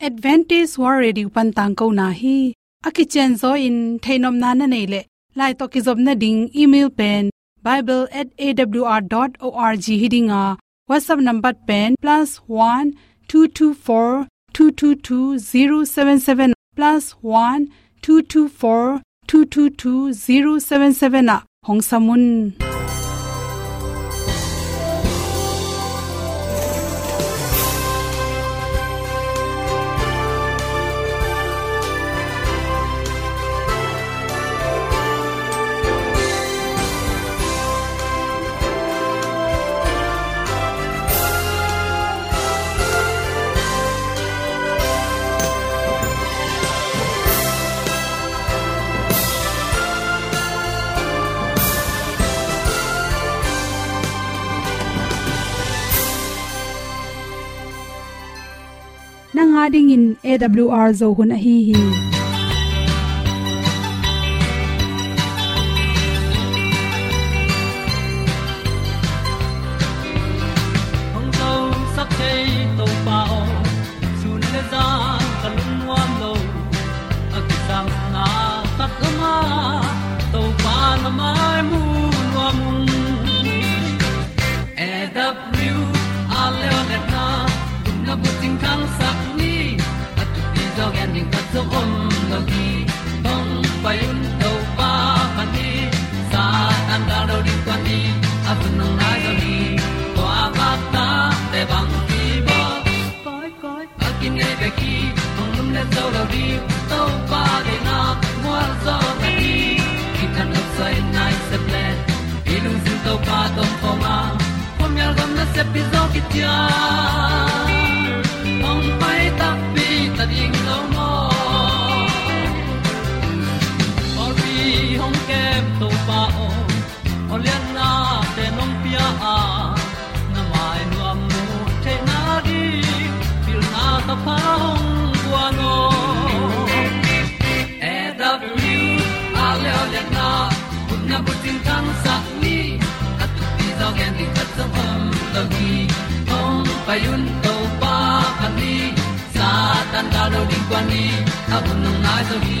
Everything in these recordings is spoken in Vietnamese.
advantage war radio pan tang ko na hi. Aki chen zo in thainom na na nei le. Lai to ki zob na ding email pen bible@awr.org hiding a. Whatsapp number pen, plus +1 224 222 077 plus +1 224 222 077 a. Hong samun. Ding in awr zo hun a hi hi to pa tom ko ma pom yal gam na se pi zo ki tia payun to pa pan ni sa tan da do di kwan ni a bu nang mai so hi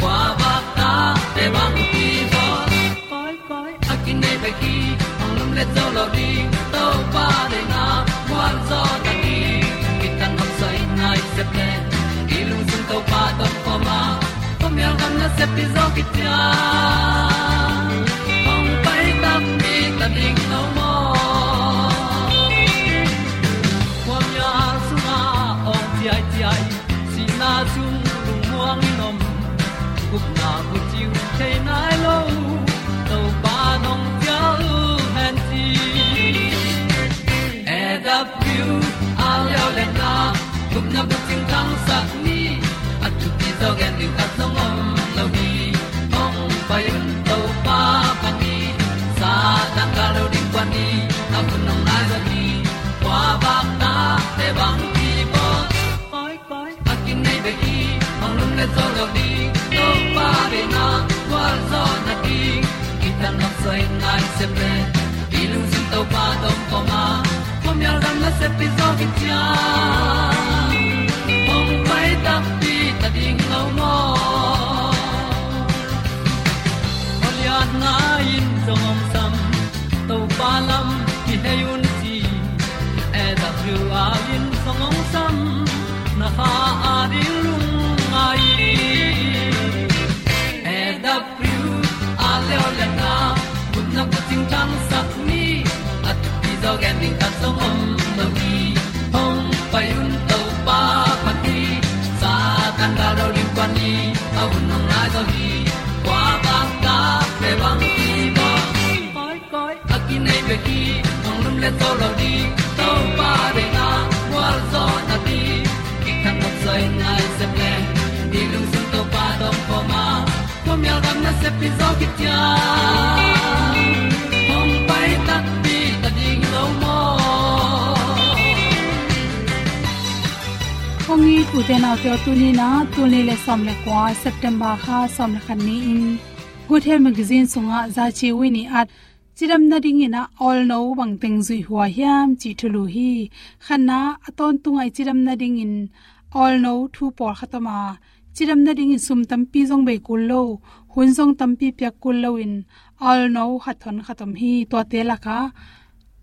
kwa ba ta te bang ki bo koi koi a kin nei pe ki ong lum le zo lo di to pa de na kwa zo ta ni ki tan nok sai nai se pe i lung sun to pa tom pa ma kom yal gam na se pi zo ki ta sat ni at tu ti zo gen ni ta song om lo ni ong pa yun to pa pa ni sa tan ga lo ding ni a bu nong lai za ni kwa ba ta te bang le zo lo di to pa de na kwa zo na di ki ta na sai nai se ple i lu sin to pa tom ko ma. Ko myal gam na se pi zo ki tia ti dog ending ta som om no gi hong pai un to pa pa ti sa tan da do ri pa ni a un nong lai do gi kwa ba ta pe bang ti ba. Koi koi a ki nei be ki hong lum le to lo di to pa de na wa zo na ti ki kan nok sai nai se ple di lung sun to pa do po ma. Ko mi al gam na se pi zo ki tia hom kongi tu te na te tu ni na tu le le som le kwa september kha som le khan ni in good health magazine sunga za chi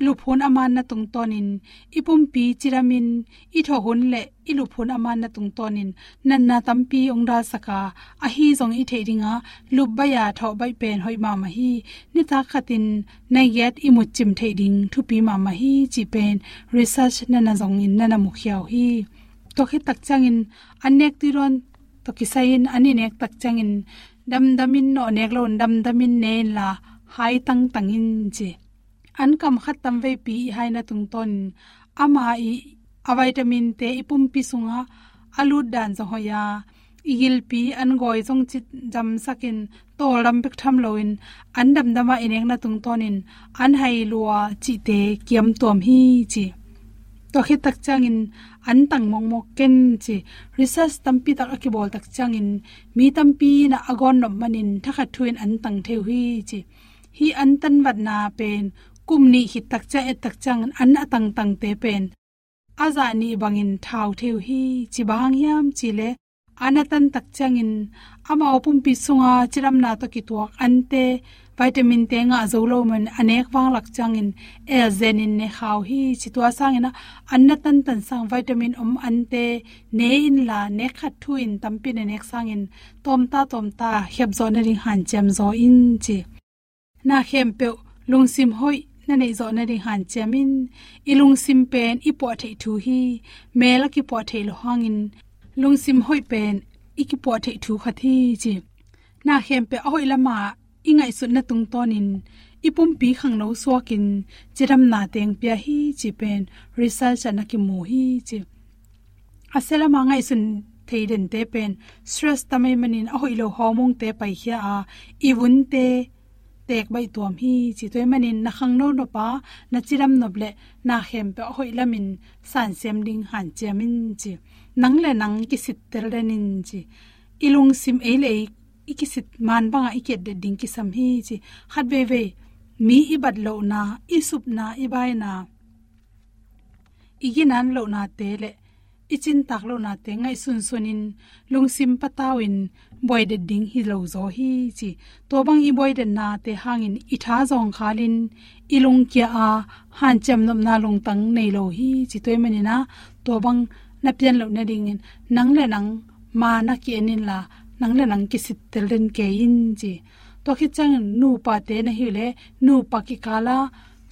iluphun aman na tung tonin ipum chiramin. I hun le iluphun aman na tung tonin nan na tampi ongda saka. A hi zong i the ringa lubaya tho bai pen hoi ma ma hi. Ni ta khatin. Nai yet i chim the ding. Thu pi ma ma hi chi pen. Research na na zong in na na mu khiao hi. To khi tak changin anek ti ron. To ki sain ani nek tak changin dam damin no nek lon dam damin ne la. Hai tang tangin je an kam khat tam ve pi hai na tung ton. Ama i, a vitamin te ipum pi sunga alu dan zo hoya igil pi, an goi jong chit jam sakin to ram bek tham loin. An dam dama ineng na tung tonin. An hai luwa chi te kiam tom hi chi. To khi tak changin, an tang mong mok ken chi. Research tampi tak akibol tak changin. Mi tampi na agon nom manin, thakha thuin an tang theu hi chi. Hi an tan wat na pen kumni hi takcha e takchang an atang tang te pen. Aza ni bangin thau theu hi chibang yam chile anatan takchang in ama opum pi sunga chiram na to ki tuak ante vitamin te nga zolo man anek wang lak changin e zenin ne khaw hi chitwa sangina anatan tan sang vitamin om ante ne in la ne khat thu in tampi ne nek sangin tom ta tom ta hep zon ring han chem zo in chi. Na hem pe lungsim hoi na nei zo na ri han chamin ilung sim pen i po thei thu hi mela ki po thei lo hangin lung sim hoi pen i ki po thei thu kha thi chi na hem pe hoi lama ngai sun na tung tonin ipum pi khang no swakin chiram na teng pya hi chi pen result na ki mu hi chi asela ma ngai sun thei den te pen, stress tamai manin a hoi lo homong te pai hi a, iwun te tek bai tuam hi, chi toy manin na khang no pa na chiram no na hem pe hoi lamin, san sem ding han chemin chi. Nang le nang ki sit tel renin chi. Ilung sim e le ikisit man banga iket de ding ki sam hi chi. Khat ve ve, mi ibad lo na isup na ibai na. Iginan lo na te le ichin taklo na te ngai sun sunin lungsim patawin boy de ding hi lo zo hi chi. To bang i boy de na te hangin itha zong khalin, ilung kya a, han cham nam na lung tang nei lo hi chi. Toy mani na to bang na pian lo na ding in, nang le nang ma na ki enin la, nang le nang ki sit tel den ke in chi. To khi chang nu pa te na hi le, nu pa ki kala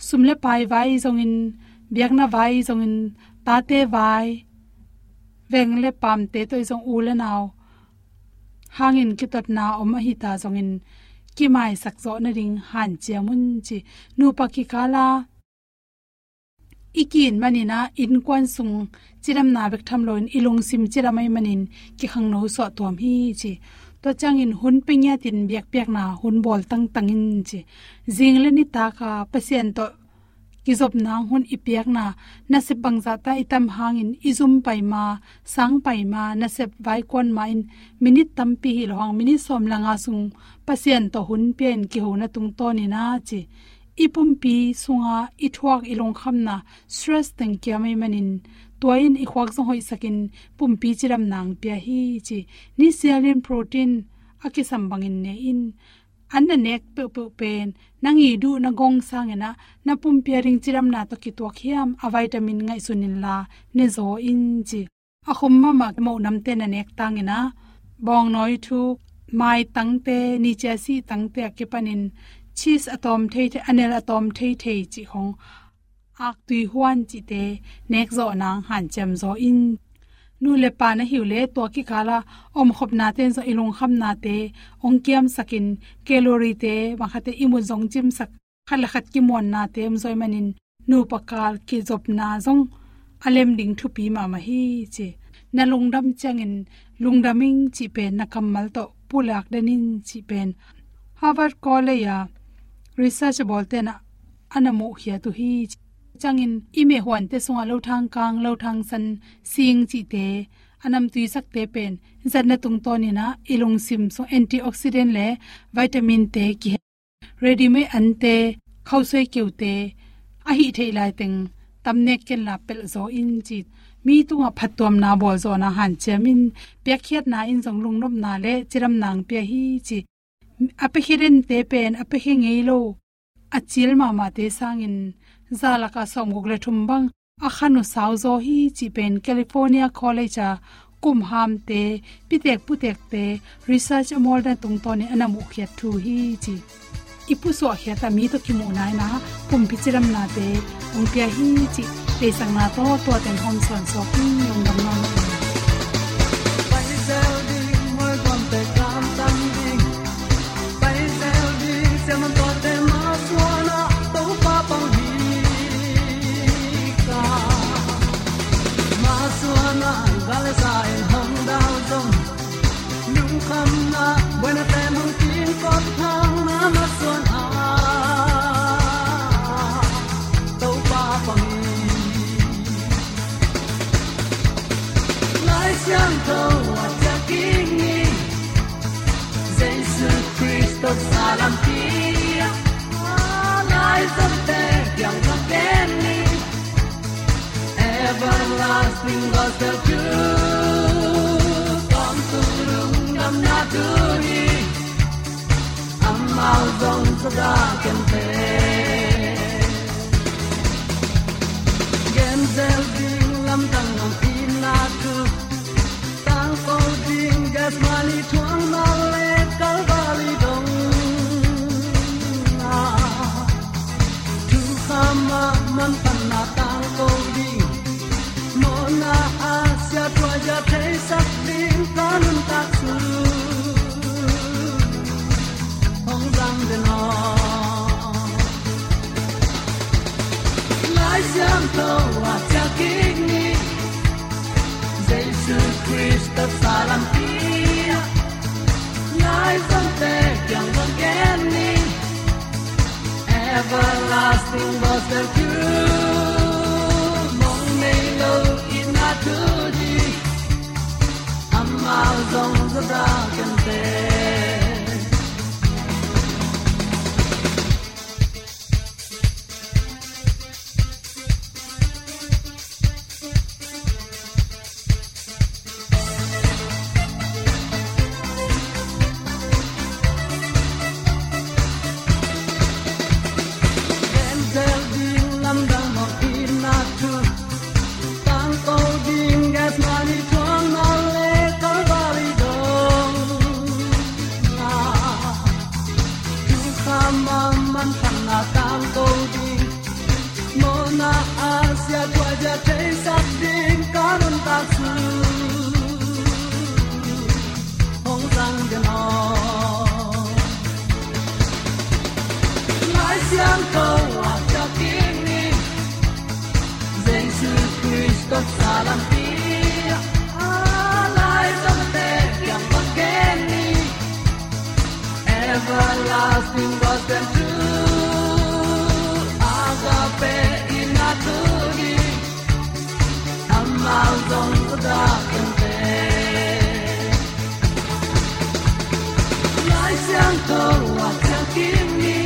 sumle pai vai zong in, biak na vai zong in, ta te vai veng le pam te to zong u le naw hangin ki tot na om hi ta zong in ki mai sak zo na ring han che mun chi nu pa ki kala ikin manina in kwan sung chiram na bek tham loin ilung sim chiramai manin ki khang no so tom hi chi. To changin hun pingya tin biak biak na hun bol tang tangin chi. Jingle ni ta kha pasien to kizop na hun ipiak na nasip bangza ta itam hangin izum pai ma sang pai ma na se vai kon ma in minit tampi hi lohang mini som langa sung pasien to hun pen ki ho na tung to ni na chi ipum pi sunga ithuak ilong kham na stress teng kya mai manin toin i khwak song hoi sakin pumpi chiram nang pya hi chi ni sialin protein akisam bangin ne in an na nek pe pe pen. Nang i du na gong sang na na pum pairing chiram na to ki to khiam a vitamin ngai sunin la. Ne zo in chi. A khum ma ma mo nam te na nek tang ina bong noi thu. Mai tang te. Ni cha si tang te ke panin cheese atom thei the anel atom the the chi khong ak tui huan chi te. Nek zo nang han chem zo in nu le pa na hiu le to ki kala, om khop na ten zo ilung kham na te, ong kiam sakin calorie te wa khate imu zong chim sak khala khat ki mon na te em zoi manin, nu pakal ki zop na zong, alem ding thu pi ma ma hi che. Na lungdam changin lungdaming chi pe na kamal to pulak denin chi pen harvard college ya research bolte na, anamu hiya tu hi changin ime huan te sunga lo thang kang, lo thang san sing chi te anam tui sak te pen. Zanna tung to ni na ilung sim so antioxidant le vitamin te ki ready me ante khausoi keute a hi thei lai teng tamne ken la pel zo in chi. Mi tunga phatom na bol zo na han chemin pe khiat na in jong lung nom na le, chiram nang pe hi chi. Ape khiren te pen, ape hi ngei lo. Achil ma ma te sangin zalaka som gugle thum bang a hi chi pen california college a kum ham te, pitek putek te, research amol da tung to ne anamu khiat thu hi chi ipu so khia ta mi to kimu nai na pum pichiram na te ong pia hi chi pe sang na to to ten hom son so ki yong na everlasting everlasting the truth nam na tu ni amao zong sa da ken te gen zel ding lam tang ngam in na tu tang ko ding gas mani thuang na le kal everlasting was the truth mong amal dong da te lai wa ni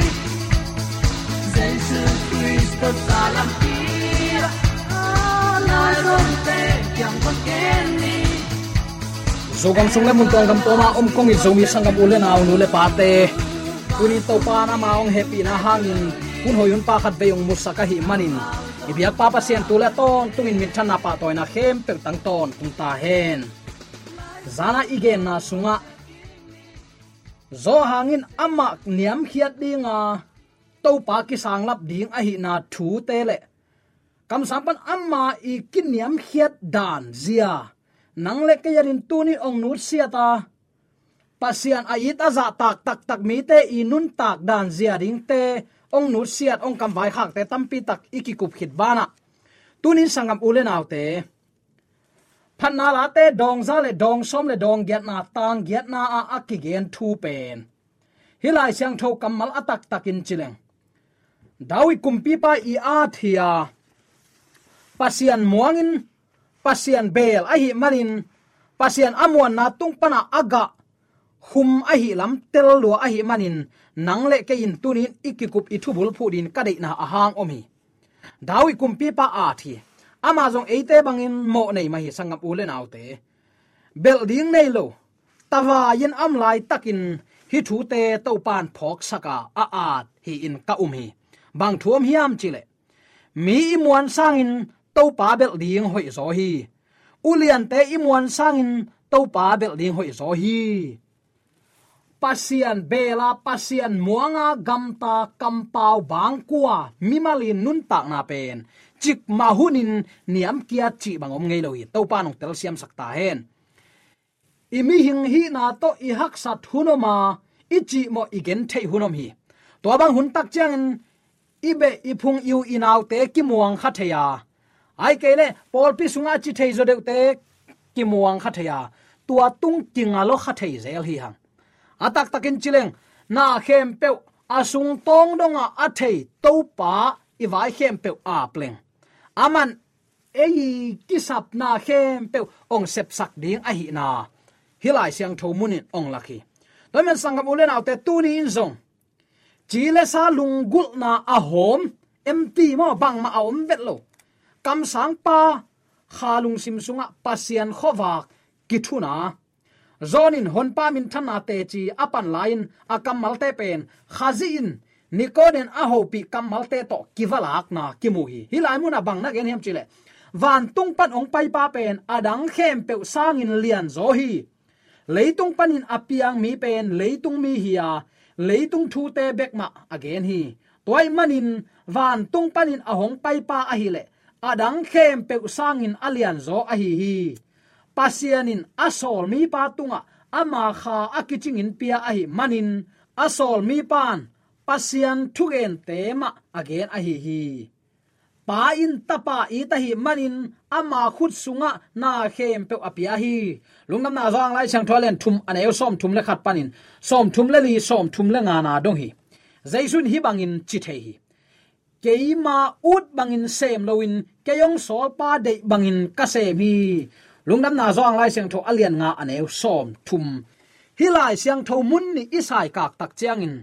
ron te kyang ni zogam sung le mun tong gam toma om kong i zomi sangam ule na nu le pate kuni to pa na ma ong happy na hangin kun hoyun pa khat beyong musa musaka hi manin ibiak pa pa sian tu ton, tungin min thana pa toy na khem pe tang ton, tung ta hen. Zana igen na sunga. Zo hangin ama niam khiat dinga. To pa ki sang lap ding a hi na thu te le. Kam sampan amma i kiniam khiat dan zia. Nang le ke yarin tuni ong nut sia ta. Pasian ait za tak tak tak mi te inun tak dan zia ding te ong nu siat ong kam vai khak te tampi tak iki kup khit bana. Tunin sangam ule naw te. Phanna la te, dong za le dong som le dong get na tang get na a akigen thu pen. Hilai siang tho kamal atak takin chileng. Dawi kumpi pa i a thia. Pasian muangin, pasian bel a hi manin pasian amuan na tung pana aga hum a hi lam tel lo a hi manin, nang le ke in tunin ikikup ithubul phudin kadai na ahang omi. Dawi kumpi pa a thi. Ama jong eite bangin mo nei ma hi sangam ule naute building nei lo. Tawa yin am lai takin, hi thu te to pan phok saka a a hi in ka um hi bang thuam hiam chile mi imuan sangin to pa bel ding hoi zo hi. Ulian te imuan sangin to pa bel ding hoi zo hi pasian bela, pasian muanga, gamta kampau bangkua mimalin nun tak na pen. Chik mahunin niam kia chi bangom ngei lo hi to pa nong tel siam sakta hen. Imi hing hi na to i hak sat hunoma ichi mo igen thei hunom hi to bang hun tak chang ibe ipung yu inaw te ki muang kha theya. Ai kele pol pi sunga chi thei zo de te ki muang kha theya. Tua tung kinga lo kha thei zel hi hang atak takin chileng. Na khem pe asung tong donga a thei to pa i vai khem pe a pleng. Aman, ei, kisap na khem pe ong sep sak ding a hi na. Hilai siang tho munin ong laki. Toy men sangam ulen autte tu ni in zong. Chỉ sa lunggul na a hom. Empty mo bang ma om vet lo. Kam sang pa. Khalung simsunga pasian khowak kithuna zonin hon pa min thana te chi apan lain, akam malte pen. Khazi in nikoden a pi kam malte to kivalak na kimuhi, hilai muna bang na gen hem chile. Van tung pan ong pai pa pen adang khem pe sang in lian zo hi. Leitung panin apiang mi pen leitung mi hiya leitung thu te bek ma again hi. Toy manin van tung panin ahong pai pa ahile, adang khem pe sangin alian zo ahi hi hi pasianin asol mi pa tunga. Ama kha akiching in pia ahi manin. Asol mi pan pasian thugen tema again ahi hi. Pa in tapa i ta hi manin, ama khut sunga na khem pe apia hi. Lungam na zang lai chang tholen thum ane som thum le khat panin. Som thum le li, som thum le nga na dong hi. Zaisun hi bangin chithe hi. Keima ut bangin sem loin keyong sol pa de bangin ka sem hi. Lungdam na zong lai chang tho alian nga aneu som thum hilai siang tho mun ni isai kak tak chiangin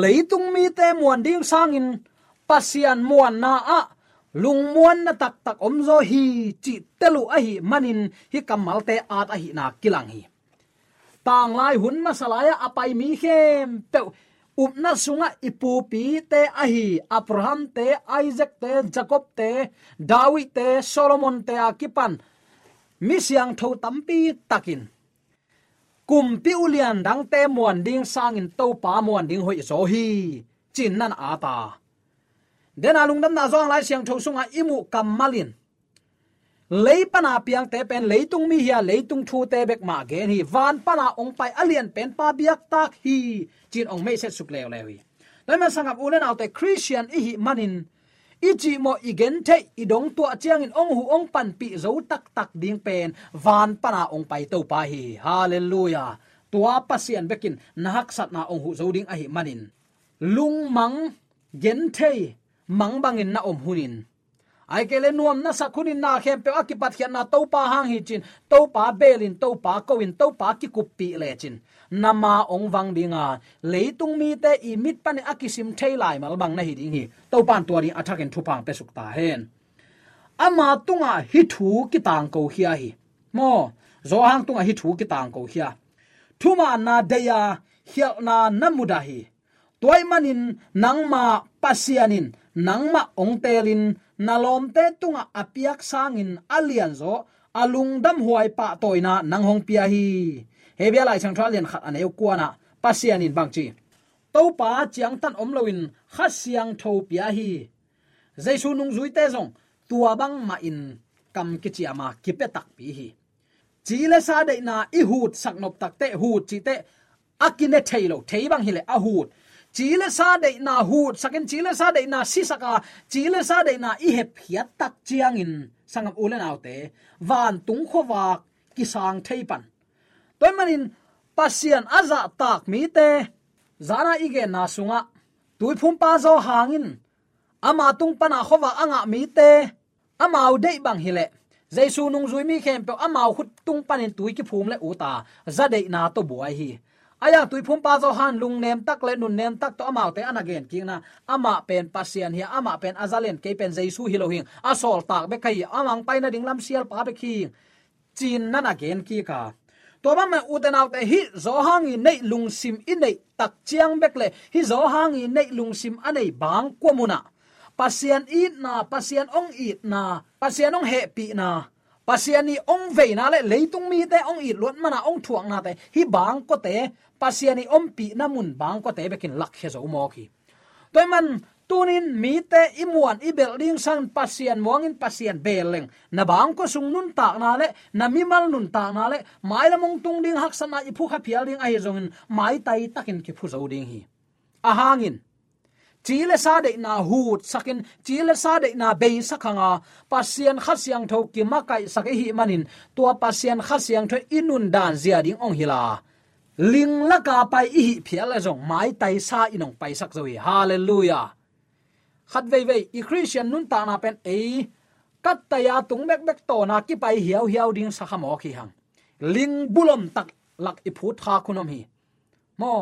leitung mi te muan ding sangin pasian muan na a lung muan na tak tak om zo hi chi telu a hi manin hi kamal te at a hi na kilang hi tang lai hun masalaya apai mi khem pe up na sunga ipu pi te a hi abraham te isaac te jacob te david te solomon te akipan mi siang tho tampi takin kum pi ulian dang te muan ding sangin to pa muan ding hoi so hi. Chin nan ata den alung à dam na zong lai siang tho sunga à imu kamalin leipana piang te pen leitung mi hia leitung thu te bek ma gen hi. Van pana ong pai alien pen pa biak tak hi. Chin ong me se suk lew lew hi. Dai ma sangap ulen autte christian i hi manin ichi mo igen the idong to chiang in ong hu ong pan pi zo tak tak ding pen van pana ong pai to pa hi hallelujah. Tua pasian bekin nahak sat na ong hu zo ding a hi manin lung mang gen thế, mang bangin na om hunin ai kele nuam na sakhunin na khem pe akipat khian na to pa hang hi chin to pa belin to pa koin to pa ki pi le chin nama ong wang dinga. Leitung mi te i mit pan akisim thailai mal bang na hi ding hi. To pan tuari athakin thupang pe sukta hen. Ama tunga hi thu ki tang ko hi hi. Mo, zo hang tunga hi thu ki tang ko hi thuma na deya, hial na namuda hi. Toy manin nangma pasianin nangma ongtelin nalom te tunga apiak sangin alian zo alungdam huai pa toina nang hong pia hi hebia lai chang thalian khat aneu kuana. Pasianin bangchi to pa chiang tan om loin kha siang tho pia hi. Jaisu nung zui te zong. Tua bang ma in. Kam ki chiama ki pe tak pi hi. Chi le sa de na i hut sak nop tak te hut chi te. Akine thailo thei bang hi le a hut. Chile sa de na hu chỉ chile sa de na si saka chile sa de na i hep phiat tak chiang in. Sangam ulen autte van tung kho wa ki sang thei pan toy pasian aza tak mi te zara ige na sunga tui phum pa zo hangin ama tung pana khowa anga mi te amau dei bang hile jaisu nung zui mi khem pe amau khut tung panin tui ki phum le uta za dei na to buai hi aya tui phum pa zo han lung nem tak le nun nem tak to amau te anagen king na ama pen pasian hi ama pen azalen ke pen jaisu hi lo hing asol tak be kai amang pai na ding lam sial pa be khi chin nana gen ki ka to ba ma uten out hi zo hang i nei lung sim i nei tak chiang bek le hi zo hang i nei lung sim anei bang ko muna pasian i na pasian ong i na pasian ong he pi na pasian ni ong ve na le leitung mi te ong i lot mana ong thuang na te hi bang ko te pasian ni om pi na mun bang ko te bekin lak he zo mo ki toy man tunin, mi te imuan i building san, pasien wangin pasien, beleng. Na bang ko sung nun tak na le, na mi mal nun tak na le, mai la mong tung ding hak sana i phu kha phial ding ai zongin, mai tai takin ki phu zo ding hi. A hangin chile sa de na hut sakin chile sa de na be pasien pasian khasyang tho ki ma kai sakai hi manin, tua pasien khasyang tho inun dan zia ding ong hila ling laka pai i hi phial la zong, mai tai sa inong pai sak zoi hallelujah. Khat vei vei i christian nun ta na pen e kat ta ya tung bek bek to na ki pai hiao hiao ding sa khamo khi hang ling bulom tak lak i phut kha kunom hi mo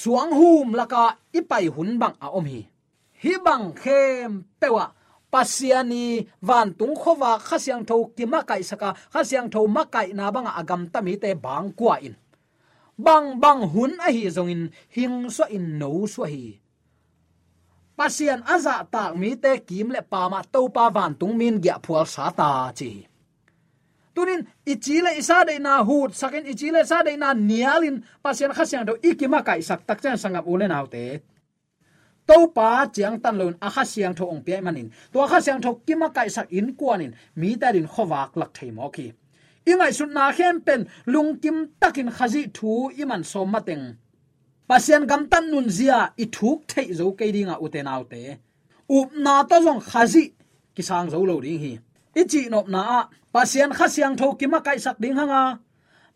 suang hum laka ipai hun bang a om hi hi bang khem pewa pasiani van tung khowa khasyang tho ki ma kai saka khasyang tho ma kai na banga agam tami te bang kwa in bang bang hun a hi zong in hing so in no so hi pasian aza tak mi te kim le pa ma to pa van tung min gya phual sa ta chi. Tunin ichile isa de na hut, sakin ichile sa de na nialin pasian khasyang do ikima kai sak tak chan sangap ulen autte to pa chiang tan lon a kha siang tho ong pe manin. To kha siang tho kima kai sak in kwanin mi ta din khowak lak thei mo ki. Ingai sun na khem pen lung kim takin khazi thu iman som mateng pasian gam tan nun zia, i thuk thei zo ke dinga uten autte up na to jong khazi ki sang zo lo ding hi. I chi nop na a pasian khasyang tho ki ma kai sak ding hanga.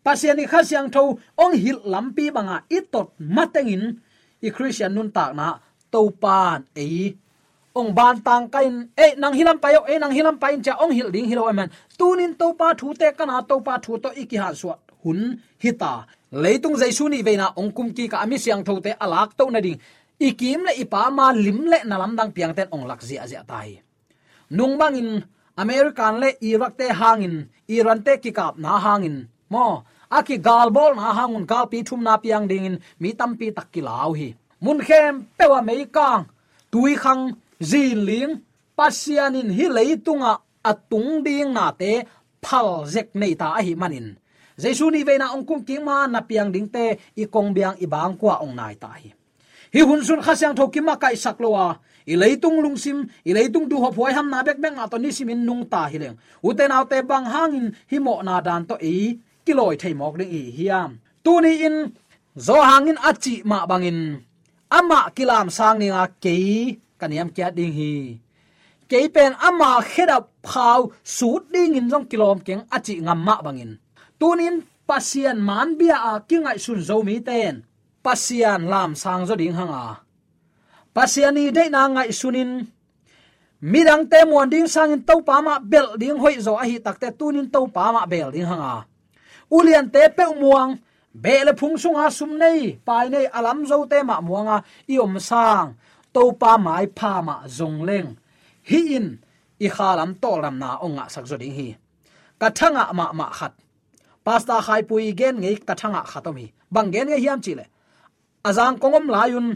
Pasian ni khasyang tho, ong hil lampi banga i itot matengin i christian nun tak na, to pan e ong ban tang kain e nang hilam payo e nang hilam pain cha, ong hil ding hilo man tunin to pa thu te kana to pa thu to iki ha suat hun hita leitung jaisu ni veina ongkum ki ka ami siang thote alak to na ding. Ikim le ipa ma lim le nalam dang piang ten ong lak zia zia tai. Nung bangin american le iraq te hangin iran te ki kap na hangin mo aki galbol na hangun gal pi thum na piang dingin mi tam pi tak ki lau hi. Mun khem pewa mei kang, tui khang zin ling pasianin hi leitunga atung ding na te phal zek nei ta hi manin jesu ni veina ong kum ki ma na piang ding te i kong biang i bang kwa ong nai ta hi hi hun sun khasyang thoki ma kai saklowa i leitung lungsim i leitung du ho phoi ham na bek bek na to ni simin nung ta hi leng. Uten au te bang hangin hi mo na dan to i, kiloi thei mok ding i hiam tu ni in zo hangin achi ma bangin ama kilam sang ni nga ke kaniam kya ding hi. Ke pen ama kheda phau su ding in jong kilom keng achi ngam ma bangin tunin pasian man bia a kingai sun zo mi ten. Pasian lam sang zo ding hanga. Pasiani de na ngai sunin. Midang te mon ding sang in to pa ma bel ding hoi zo a hi takte tunin to pa ma bel ding hanga. Ulian te pe muang. Bele phung sung a sum nei. Pai nei alam zo te ma muanga i om sang. To pa mai pha ma zong leng. Hi in. I khalam to lam na onga sak zo ding hi. Kathanga ma ma khat pasta khai pui gen ngei kathanga khatomi. Bang gen nge hiam chile. Azang kongom layun.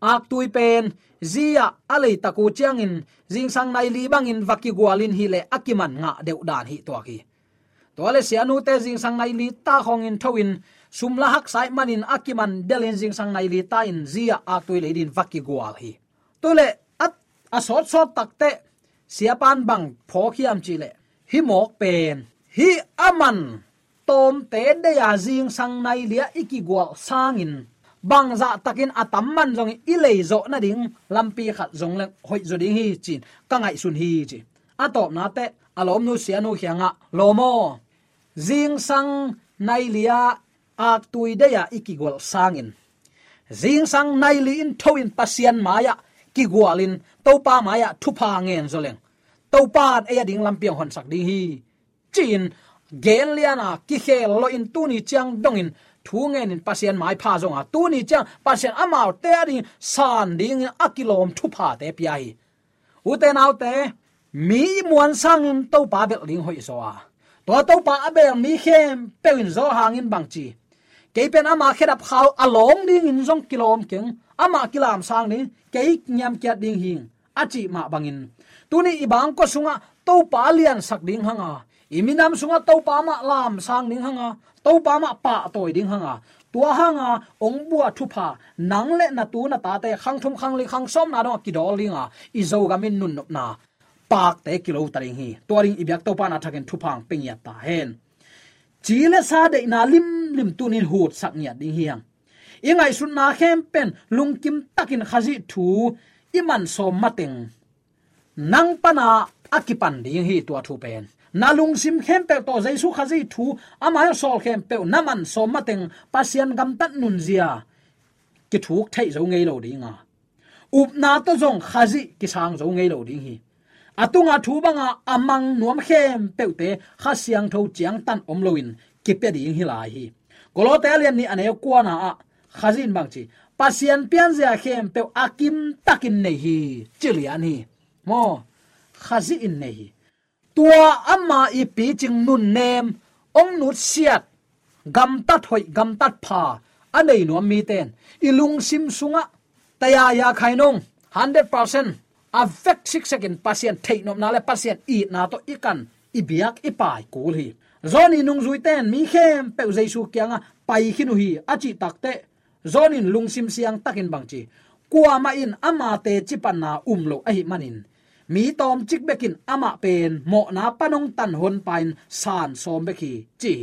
Ak tui pen, zia alei taku chiangin jing sang nai li bangin vaki gwalin hi le akiman nga deu dan hi to ki. To le sianu te jing sang nai li ta khong in thowin sumla hak sai manin akiman delin jing sang nai li ta in zia ak tui le din vaki gwal hi. To le at, asot sot takte siapan bang phokhiam chile. Hi mok pen hi aman tom te de ya jing sang nai lia iki gwal sangin bangza takin atam man jong i lei zo na ding lampi khat jong le hoi zo ding hi chin ka ngai sun hi chi atop na te alom nu sia nu hianga lomo jing sang nai lia ak tui de ya ikigol sangin jing sang nai li in thoin pasian maya ki gwalin topa maya thupa ngen zoleng to pan e ding lampiang hon sak ding hi chin geliana ki khel lo in, tu ni chang dong in, thu ngen in pasien mai pha zonga tu ni chang pasien amao te ri san ding akilom thu pha te pi ai u te nau te, mi muan sang in to pa bel ling hoi zo a. To to pa abel mi khem pewin zo hangin bang chi. Ke pen ama khedap khaw along ding in zong kilom keng, ama kilam sang ni ke nyam kya ding hing achi ma bangin tuni ibang ko sunga to pa lian sak ding hanga iminam sunga to pa ma lam sang ning hanga to pa ma pa toy ding hanga. Tua hanga, ong bua thu pha, nang le na tu na ta te khang thum khang li khang som na do ki dol linga i zo ga min nun nop na. Pak te kilo taring hi toring ibyak to pa na thaken thu phang ping ya ta hen. Chile sa de na lim lim tu nin hut sak nya ding hiang ingai sun na khem pen lungkim takin khazi thu iman som mateng nang pana akipan ding hi tua thu pen nalung sim khem pe to jaisu khazi thu, ama sol khem pe naman som mateng pasian gam tat nun zia. Ki thuk thai zo ngei lo dinga up na to zong khazi ki sang zo ngei lo ding hi. Atunga thu banga amang nuam khem peute kha siang tho chiang tan om loin ki pe ding hi lai hi. Kolotelian ni ane kwa na a, khazin bang chi pasian pian zia khem pe akim takin nei hi, chilian hi. Mo, khazi in nei hi tua ama i pi ching nun nem, ong nut siat, gam tat hoi, gam tat pha, anei no mi ten. Ilung sim sunga, taya ya khainong 100% affect six second pasien, thei nom na le pasien, i na to ikan ibiak ipai kul hi. Zoni nung zui ten, mi khem pe jaisu kyanga pai khinu hi achi takte zonin lungsim siang takin bangchi kuama in ama te chipan umlo, ahi manin mi tom chik bekin ama pen, mo na panong tan hon pain, san som beki, chi.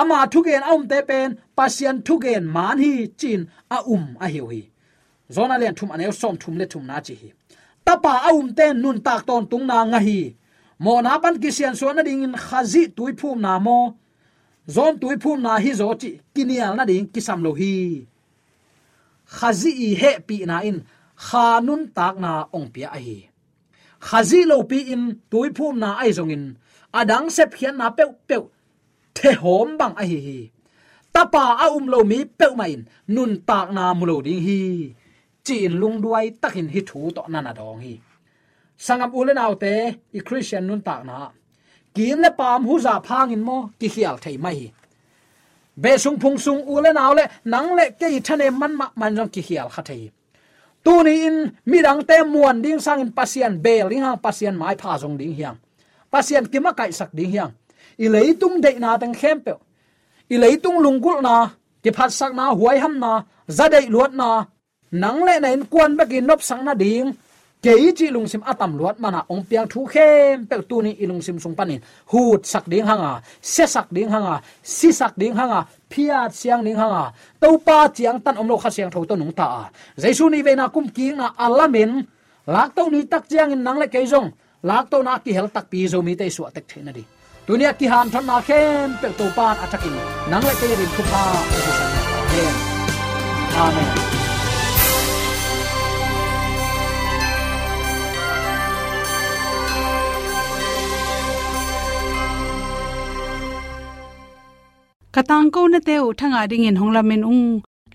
Ama thugen aum te pen, pasien thugen man hi, chin, a um a hiu hi. Zona len thum anel som thum le thum na chi hi. Tapa aum ten nun tak ton tung na nga hi. Mo na pan kisian so na ding in khazi tui phum na mo. Zon tui phum na hi zo chi, kinial na ding kisam lo hi. Khazi i he pi na in khanun tak na ong pia a hi khazi lo pi in tui phum na ai zong in. Adang sep khian na pe pe the hom bang a hi hi. Tapa a um lo mi pe mai nun tak na mu lo ding hi. Chin lung duai takin hi thu to na na dong hi. Sangam ulen autte i christian nun tak na. Kin le pam hu za phang in mo, ki hial thei mai hi. Be sung phung sung ulen aw le, nang le ke thane man ma man jong ki hial kha thei tu ni in midang te muan ding sang in pasien bel ling hang pasien mai pha jong ding hiang. Pasien ki ma kai sak ding hiang. I tung de na tang khem pe. I leitung lungkul na ti phat sak na, huai ham na zadai luat na. Nang le na in kuan ba ki nop sang na ding kei chi lung sim atam luat mana ong piang thu khem pe tu ni ilung sim sung panin hut sak ding hanga à, se sak ding hanga à, si sak ding hanga à, phiat siang ning hanga to pa chiang tan om lo kha siang tho to nung ta jaisu ni ve na kum ki na alamin lak to ni tak chiang in nang le kei jong lak to na ki hel tak pi zo mi te su atek thena di dunia ki han thon na khem pe to pan atakin nang le kei rin khu pa. Amen. Katang ko na te u ding in hongla men ung.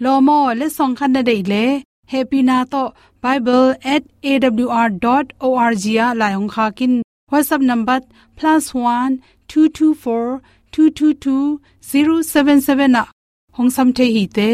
Lo mo, le song khan na dei le. Happy na to. Bible@awr.org ya la yong kha kin. Whatsapp number +1 224 222 077 na. Hong sam the hi te.